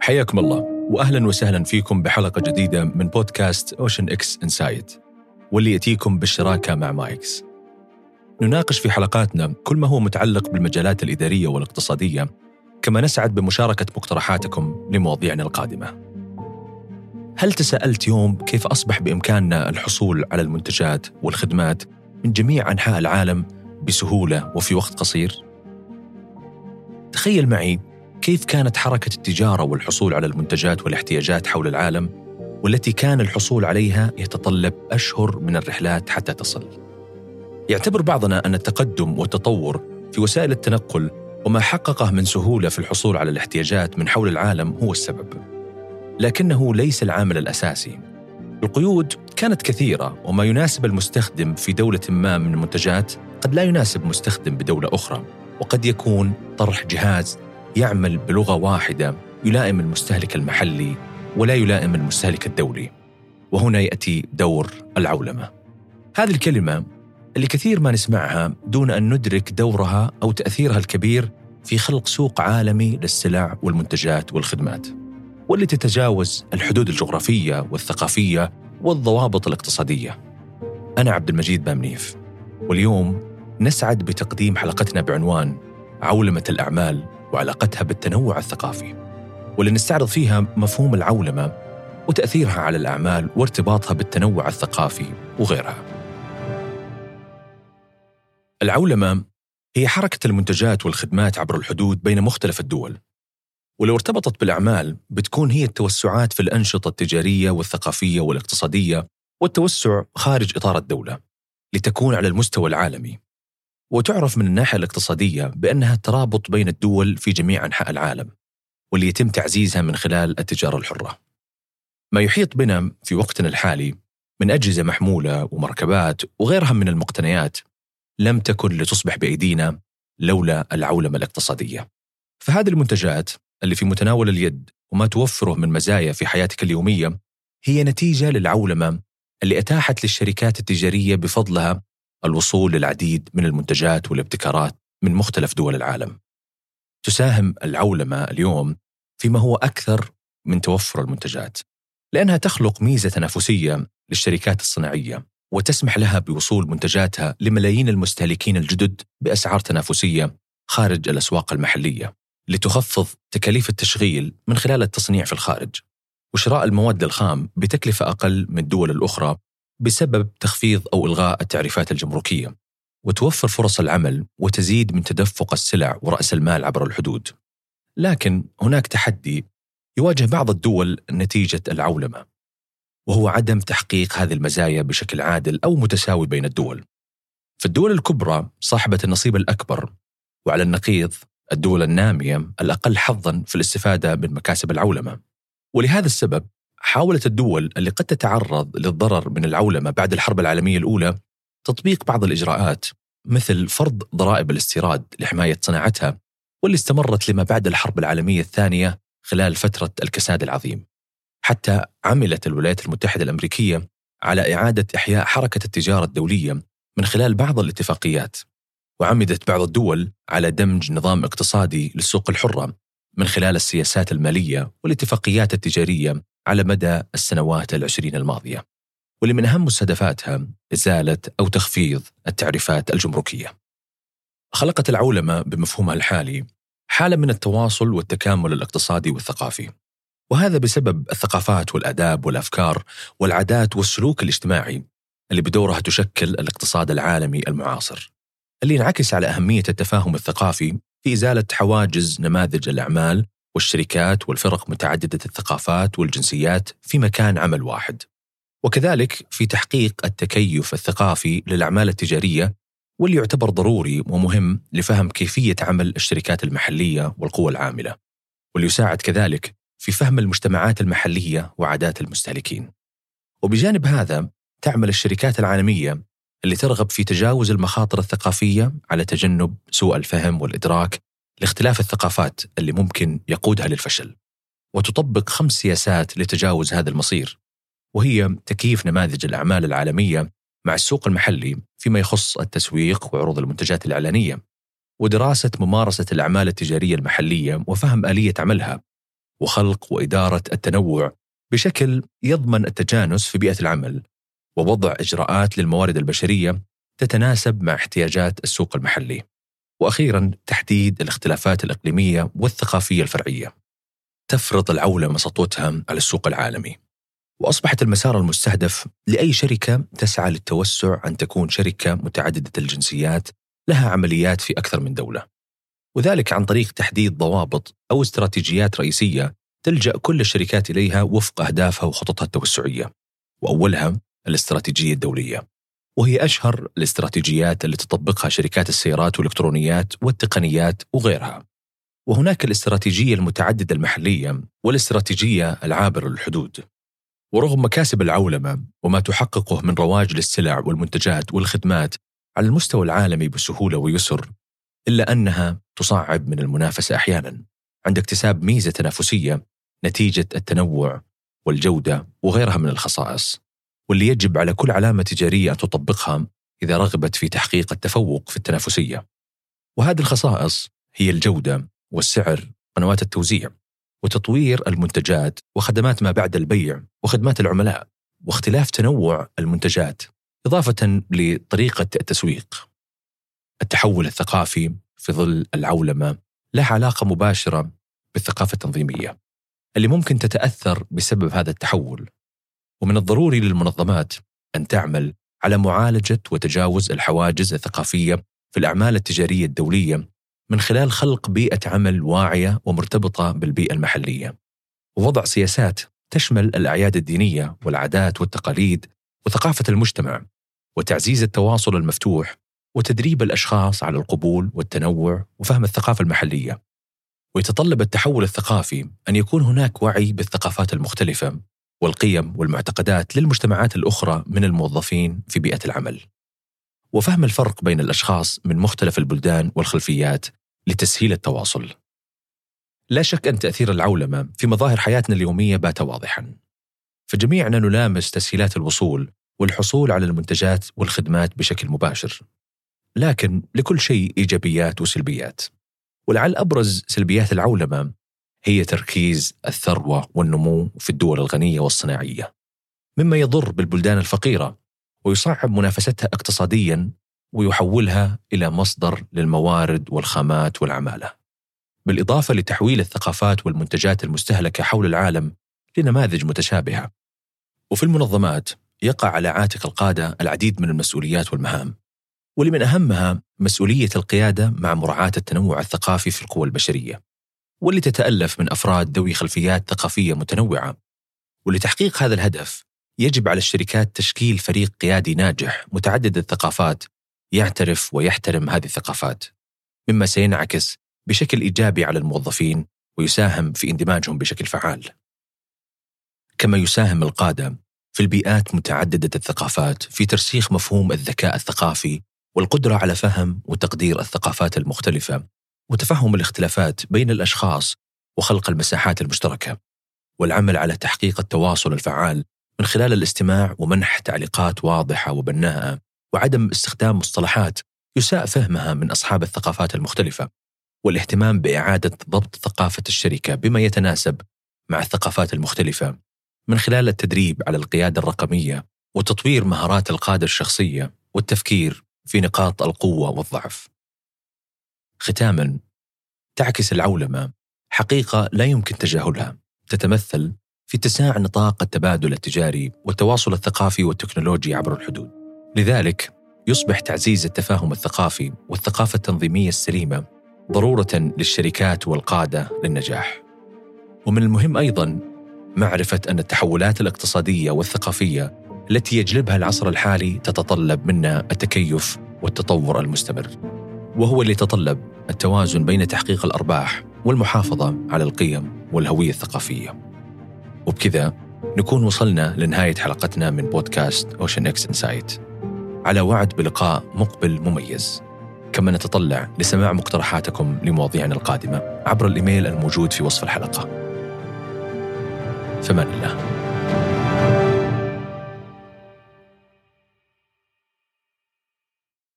حياكم الله واهلا وسهلا فيكم بحلقة جديدة من بودكاست OceanX Insight واللي يأتيكم بالشراكة مع مايكس. نناقش في حلقاتنا كل ما هو متعلق بالمجالات الإدارية والاقتصادية كما نسعد بمشاركة مقترحاتكم لمواضيعنا القادمة. هل تساءلت يوم كيف أصبح بإمكاننا الحصول على المنتجات والخدمات من جميع أنحاء العالم بسهولة وفي وقت قصير؟ تخيل معي كيف كانت حركة التجارة والحصول على المنتجات والاحتياجات حول العالم والتي كان الحصول عليها يتطلب أشهر من الرحلات حتى تصل. يعتبر بعضنا أن التقدم والتطور في وسائل التنقل وما حققه من سهولة في الحصول على الاحتياجات من حول العالم هو السبب. لكنه ليس العامل الأساسي. القيود كانت كثيرة وما يناسب المستخدم في دولة ما من المنتجات قد لا يناسب مستخدم بدولة أخرى وقد يكون طرح جهاز يعمل بلغة واحدة يلائم المستهلك المحلي ولا يلائم المستهلك الدولي. وهنا يأتي دور العولمة. هذه الكلمة اللي كثير ما نسمعها دون أن ندرك دورها أو تأثيرها الكبير في خلق سوق عالمي للسلع والمنتجات والخدمات. واللي تتجاوز الحدود الجغرافية والثقافية والضوابط الاقتصادية. أنا عبد المجيد بامنيف واليوم نسعد بتقديم حلقتنا بعنوان عولمة الأعمال وعلاقتها بالتنوع الثقافي واللي نستعرض فيها مفهوم العولمة وتأثيرها على الأعمال وارتباطها بالتنوع الثقافي وغيرها. العولمة هي حركة المنتجات والخدمات عبر الحدود بين مختلف الدول ولو ارتبطت بالأعمال بتكون هي التوسعات في الأنشطة التجارية والثقافية والاقتصادية والتوسع خارج إطار الدولة لتكون على المستوى العالمي. وتعرف من الناحية الاقتصادية بأنها الترابط بين الدول في جميع أنحاء العالم واللي يتم تعزيزها من خلال التجارة الحرة. ما يحيط بنا في وقتنا الحالي من أجهزة محمولة ومركبات وغيرها من المقتنيات لم تكن لتصبح بأيدينا لولا العولمة الاقتصادية. فهذه المنتجات اللي في متناول اليد وما توفره من مزايا في حياتك اليومية هي نتيجة للعولمة اللي أتاحت للشركات التجارية بفضلها الوصول للعديد من المنتجات والابتكارات من مختلف دول العالم. تساهم العولمة اليوم فيما هو أكثر من توفر المنتجات، لأنها تخلق ميزة تنافسية للشركات الصناعية وتسمح لها بوصول منتجاتها لملايين المستهلكين الجدد بأسعار تنافسية خارج الأسواق المحلية، لتخفض تكاليف التشغيل من خلال التصنيع في الخارج. وشراء المواد الخام بتكلفة أقل من الدول الأخرى بسبب تخفيض أو إلغاء التعريفات الجمركية وتوفر فرص العمل وتزيد من تدفق السلع ورأس المال عبر الحدود. لكن هناك تحدي يواجه بعض الدول نتيجة العولمة وهو عدم تحقيق هذه المزايا بشكل عادل أو متساوي بين الدول. فالدول الكبرى صاحبة النصيب الأكبر وعلى النقيض الدول النامية الأقل حظا في الاستفادة من مكاسب العولمة. ولهذا السبب حاولت الدول اللي قد تتعرض للضرر من العولمة بعد الحرب العالمية الأولى تطبيق بعض الإجراءات مثل فرض ضرائب الاستيراد لحماية صناعتها واللي استمرت لما بعد الحرب العالمية الثانية خلال فترة الكساد العظيم. حتى عملت الولايات المتحدة الأمريكية على إعادة إحياء حركة التجارة الدولية من خلال بعض الاتفاقيات. وعمدت بعض الدول على دمج نظام اقتصادي للسوق الحرة من خلال السياسات المالية والاتفاقيات التجارية على مدى السنوات العشرين الماضية واللي من أهم مستهدفاتها إزالة أو تخفيض التعريفات الجمركية. خلقت العولمة بمفهومها الحالي حالة من التواصل والتكامل الاقتصادي والثقافي وهذا بسبب الثقافات والآداب والأفكار والعادات والسلوك الاجتماعي اللي بدورها تشكل الاقتصاد العالمي المعاصر اللي ينعكس على أهمية التفاهم الثقافي في إزالة حواجز نماذج الأعمال والشركات والفرق متعددة الثقافات والجنسيات في مكان عمل واحد. وكذلك في تحقيق التكيف الثقافي للأعمال التجارية واللي يعتبر ضروري ومهم لفهم كيفية عمل الشركات المحلية والقوى العاملة. واللي يساعد كذلك في فهم المجتمعات المحلية وعادات المستهلكين. وبجانب هذا تعمل الشركات العالمية اللي ترغب في تجاوز المخاطر الثقافية على تجنب سوء الفهم والإدراك لاختلاف الثقافات اللي ممكن يقودها للفشل وتطبق خمس سياسات لتجاوز هذا المصير وهي تكييف نماذج الأعمال العالمية مع السوق المحلي فيما يخص التسويق وعروض المنتجات الإعلانية ودراسة ممارسة الأعمال التجارية المحلية وفهم آلية عملها وخلق وإدارة التنوع بشكل يضمن التجانس في بيئة العمل ووضع إجراءات للموارد البشرية تتناسب مع احتياجات السوق المحلي. وأخيرا تحديد الاختلافات الإقليمية والثقافية الفرعية. تفرض العولمة سطوتها على السوق العالمي. وأصبحت المسار المستهدف لأي شركة تسعى للتوسع أن تكون شركة متعددة الجنسيات لها عمليات في أكثر من دولة. وذلك عن طريق تحديد ضوابط أو استراتيجيات رئيسية تلجأ كل الشركات إليها وفق أهدافها وخططها التوسعية. وأولها الاستراتيجية الدولية. وهي أشهر الاستراتيجيات اللي تطبقها شركات السيارات والإلكترونيات والتقنيات وغيرها. وهناك الاستراتيجية المتعددة المحلية والاستراتيجية العابرة للحدود. ورغم مكاسب العولمة وما تحققه من رواج للسلع والمنتجات والخدمات على المستوى العالمي بسهولة ويسر، إلا أنها تصعب من المنافسة أحيانا عند اكتساب ميزة تنافسية نتيجة التنوع والجودة وغيرها من الخصائص. واللي يجب على كل علامة تجارية أن تطبقها إذا رغبت في تحقيق التفوق في التنافسية. وهذه الخصائص هي الجودة والسعر قنوات التوزيع وتطوير المنتجات وخدمات ما بعد البيع وخدمات العملاء واختلاف تنوع المنتجات إضافة لطريقة التسويق. التحول الثقافي في ظل العولمة له علاقة مباشرة بالثقافة التنظيمية اللي ممكن تتأثر بسبب هذا التحول ومن الضروري للمنظمات أن تعمل على معالجة وتجاوز الحواجز الثقافية في الأعمال التجارية الدولية من خلال خلق بيئة عمل واعية ومرتبطة بالبيئة المحلية. ووضع سياسات تشمل الأعياد الدينية والعادات والتقاليد وثقافة المجتمع وتعزيز التواصل المفتوح وتدريب الأشخاص على القبول والتنوع وفهم الثقافة المحلية. ويتطلب التحول الثقافي أن يكون هناك وعي بالثقافات المختلفة والقيم والمعتقدات للمجتمعات الأخرى من الموظفين في بيئة العمل. وفهم الفرق بين الأشخاص من مختلف البلدان والخلفيات لتسهيل التواصل. لا شك أن تأثير العولمة في مظاهر حياتنا اليومية بات واضحا. فجميعنا نلامس تسهيلات الوصول والحصول على المنتجات والخدمات بشكل مباشر. لكن لكل شيء إيجابيات وسلبيات. ولعل أبرز سلبيات العولمة هي تركيز الثروة والنمو في الدول الغنية والصناعية مما يضر بالبلدان الفقيرة ويصعب منافستها اقتصاديا ويحولها إلى مصدر للموارد والخامات والعمالة. بالإضافة لتحويل الثقافات والمنتجات المستهلكة حول العالم لنماذج متشابهة. وفي المنظمات يقع على عاتق القادة العديد من المسؤوليات والمهام واللي من أهمها مسؤولية القيادة مع مراعاة التنوع الثقافي في القوى البشرية. واللي تتألف من أفراد ذوي خلفيات ثقافية متنوعة. ولتحقيق هذا الهدف يجب على الشركات تشكيل فريق قيادي ناجح متعدد الثقافات يعترف ويحترم هذه الثقافات. مما سينعكس بشكل إيجابي على الموظفين ويساهم في اندماجهم بشكل فعال. كما يساهم القادة في البيئات متعددة الثقافات في ترسيخ مفهوم الذكاء الثقافي والقدرة على فهم وتقدير الثقافات المختلفة. وتفهم الاختلافات بين الأشخاص وخلق المساحات المشتركة والعمل على تحقيق التواصل الفعال من خلال الاستماع ومنح تعليقات واضحة وبناءة وعدم استخدام مصطلحات يساء فهمها من أصحاب الثقافات المختلفة والاهتمام بإعادة ضبط ثقافة الشركة بما يتناسب مع الثقافات المختلفة من خلال التدريب على القيادة الرقمية وتطوير مهارات القادة الشخصية والتفكير في نقاط القوة والضعف. ختاما تعكس العولمة حقيقة لا يمكن تجاهلها تتمثل في اتساع نطاق التبادل التجاري والتواصل الثقافي والتكنولوجي عبر الحدود. لذلك يصبح تعزيز التفاهم الثقافي والثقافة التنظيمية السليمة ضرورة للشركات والقادة للنجاح. ومن المهم أيضا معرفة أن التحولات الاقتصادية والثقافية التي يجلبها العصر الحالي تتطلب منا التكيف والتطور المستمر. وهو اللي يتطلب التوازن بين تحقيق الأرباح والمحافظة على القيم والهوية الثقافية. وبكذا نكون وصلنا لنهاية حلقتنا من بودكاست OceanX Insight. على وعد بلقاء مقبل مميز. كما نتطلع لسماع مقترحاتكم لمواضيعنا القادمة عبر الإيميل الموجود في وصف الحلقة. فمان الله.